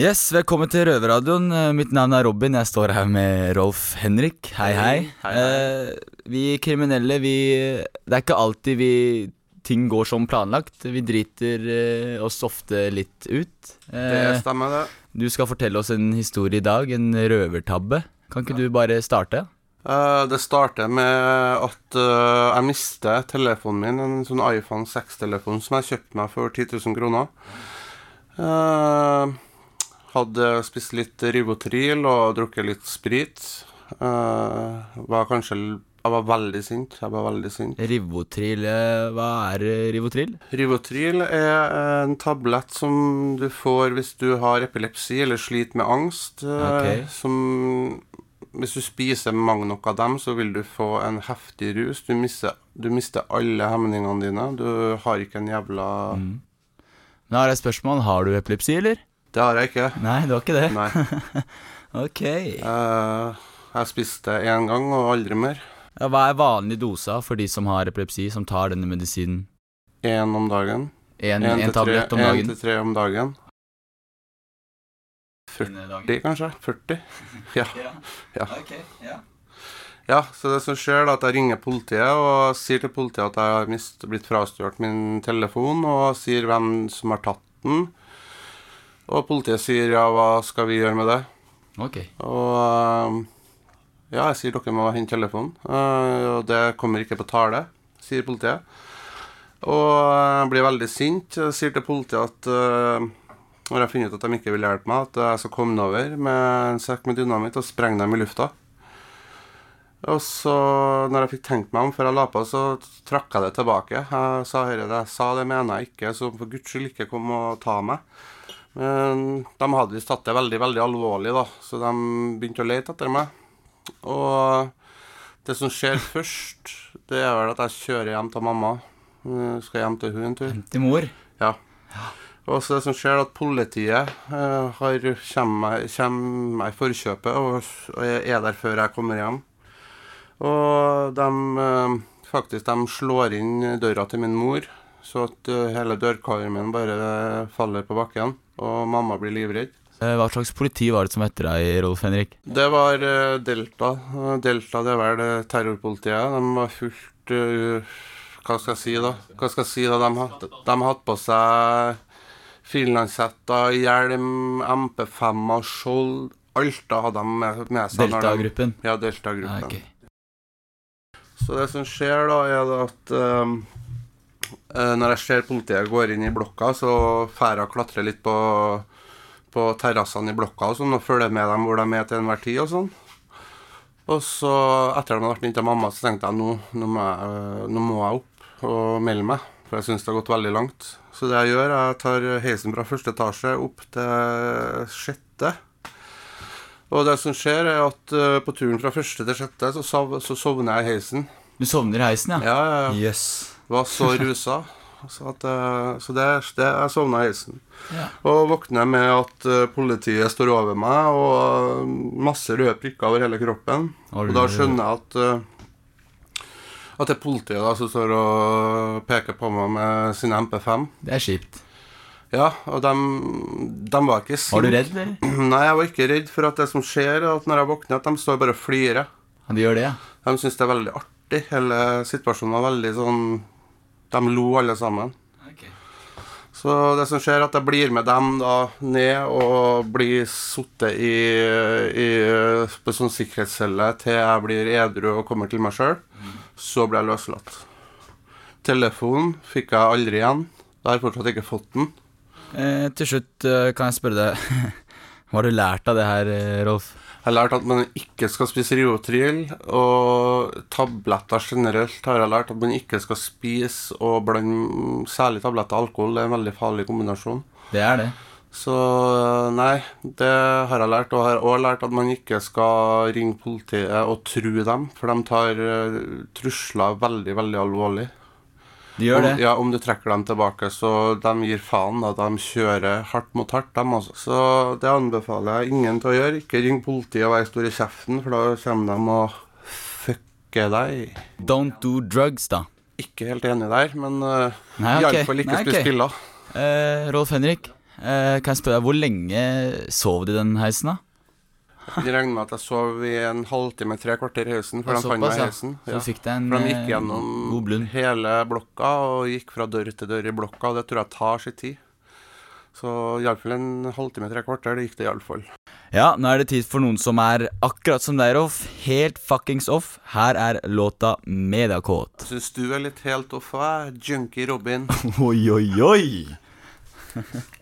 Yes, velkommen til Røverradioen. Eh, Mitt navn er Robin. Jeg står her med Rolf Henrik. Hei, hei. Hei, hei. Eh, vi kriminelle, vi Det er ikke alltid vi ting går som planlagt. Vi driter eh, oss ofte litt ut. Det Eh, stemmer, det. du skal fortelle oss en historie i dag, en røvertabbe. Kan ikke du bare starte? Uh, det starter med at uh, jeg mister telefonen min, en sånn iPhone 6-telefon som jeg kjøpte meg for 10 000 kroner. Eh, hadde spist litt Rivotril og drukket litt sprit. Uh, var kanskje Jeg var veldig sint. Jeg var veldig sint. Rivotril, eh, hva er eh, Rivotril? Rivotril er en tablett som du får hvis du har epilepsi eller sliter med angst. Okay. Som Hvis du spiser mange nok av dem, så vil du få en heftig rus. Du mister, du mister alle hemningene dine. Du har ikke en jævla Mm. Nå har jeg et spørsmål. Har du epilepsi, eller? Det har jeg ikke. Nei, du har ikke det? Nei. Ok. Uh, jeg spiste én gang og aldri mer. Ja, hva er vanlig dosa for de som har epilepsi, som tar denne medisinen? Én om dagen. En, tablett om en Én til tre om dagen. 40, kanskje? 40? Ja. Ja. Ja. Ja. Ja, så det som skjer da, at jeg ringer politiet og sier til politiet at jeg har mist, blitt frastjålet min telefon, og sier hvem som har tatt den. Og politiet sier ja, hva skal vi gjøre med det? Ok. Og ja, jeg sier dere må hente telefonen, øh, og det kommer ikke på tale, sier politiet. Og jeg blir veldig sint. Jeg sier til politiet at øh, når jeg finner ut at de ikke vil hjelpe meg, at jeg skal komme over med en sekk med dynamitt og sprenge dem i lufta. Og så, når jeg fikk tenkt meg om før jeg la på, så trakk jeg det tilbake. Jeg sa herre, det jeg sa, det mener jeg ikke, så for guds skyld ikke kom og ta meg. Men de hadde visst tatt det veldig, veldig alvorlig, da, så de begynte å lete etter meg. Og det som skjer først, det er vel at jeg kjører hjem til mamma. Jeg skal hjem til hun en tur. Til mor? Ja. Og så det som skjer, er at politiet eh, har, kommer, meg- i forkjøpet og, og er der før jeg kommer hjem. Og de eh, faktisk de slår inn døra til min mor, så at eh, hele dørkarmen bare faller på bakken. Og mamma blir livredd. Eh, Hva slags politi var det som etter deg, Rolf Henrik? Det var eh, Delta. Eh, Delta det er vel terrorpolitiet. De var fullt eh, Hva skal jeg si, da? Hva skal jeg si da? De hadde, de hadde på seg finlandshetter, hjelm, MP5-er, skjold Alt da hadde de med, med seg. Delta-gruppen? Ja, Ah, Delta-gruppen. ok. Så det som skjer da, er at eh, når jeg ser politiet går inn i blokka, så drar jeg og klatrer litt på, på terrassene i blokka og sånn, og følger med dem hvor de er til enhver tid og sånn. Og så, etter at de har vært inn til mamma, så tenkte jeg nå, nå, må jeg, eh, nå må jeg opp og melde meg. For jeg syns det har gått veldig langt. Så det jeg gjør, jeg tar heisen fra første etasje opp til sjette. Og det som skjer, er at eh, på turen fra første til sjette, så, sov, så sovner jeg i heisen. Du sovner i heisen, ja? Ja, ja, ja. Jøss. Var så rusa. Så, at, eh, så det, det jeg sovna i heisen. Ja. Og våkner med at eh, politiet står over meg, og eh, masse røde prikker over hele kroppen. Og da skjønner jeg at at det er politiet da som står og peker på meg med sin MP5. Det er kjipt. Ja, og de, de var ikke sinte. Var du redd, eller? Nei, jeg var ikke redd for at det som skjer, er at når jeg våkner, at de står bare og flirer. Ja, de gjør det, ja? De syns det er veldig artig. Hele situasjonen var veldig sånn De lo alle sammen. Okay. Så det som skjer, er at jeg blir med dem da ned og blir sittet i, i på sånn sikkerhetscelle til jeg blir edru og kommer til meg sjøl. Så blir jeg løslatt. Telefonen fikk jeg aldri igjen. Jeg har fortsatt ikke fått den. Eh, til slutt eh, kan jeg spørre deg Hva har du lært av det her, eh, Rolf? Jeg har lært at man ikke skal spise riotryl, og tabletter generelt har jeg lært at man ikke skal spise og blande særlig tabletter og alkohol. Det er en veldig farlig kombinasjon. Det er det. Så nei, det har jeg lært. Og jeg har også lært at man ikke skal ringe politiet og true dem, for de tar eh, trusler veldig, veldig alvorlig. De gjør det. Om, ja, om du trekker dem tilbake, så de gir faen. da, De kjører hardt mot hardt, dem også. Så det anbefaler jeg ingen til å gjøre. Ikke ring politiet og vær stor i kjeften, for da kommer de og fucker deg. Don't do drugs, da. Ikke helt enig der, men uh, okay. ok. iallfall ikke Nei, okay. spis piller. Uh, Rolf Henrik, uh, kan jeg spørre deg, Hvor lenge sov du i den heisen? da? Jeg regner med at jeg sov i en halvtime, tre kvarter i heisen før Ja, de fant meg i i ja. Så fikk deg en For de gikk eh, gjennom hele blokka og gikk fra dør til dør i blokka, og det tror jeg tar sin tid. Så iallfall en halvtime, tre kvarter, det gikk det iallfall. Ja, nå er det tid for noen som er akkurat som deg, Rolf. Helt fuckings off. Her er låta Mediakåt. Syns du er litt helt off, jeg? Junkie Robin. Oi, oi, oi.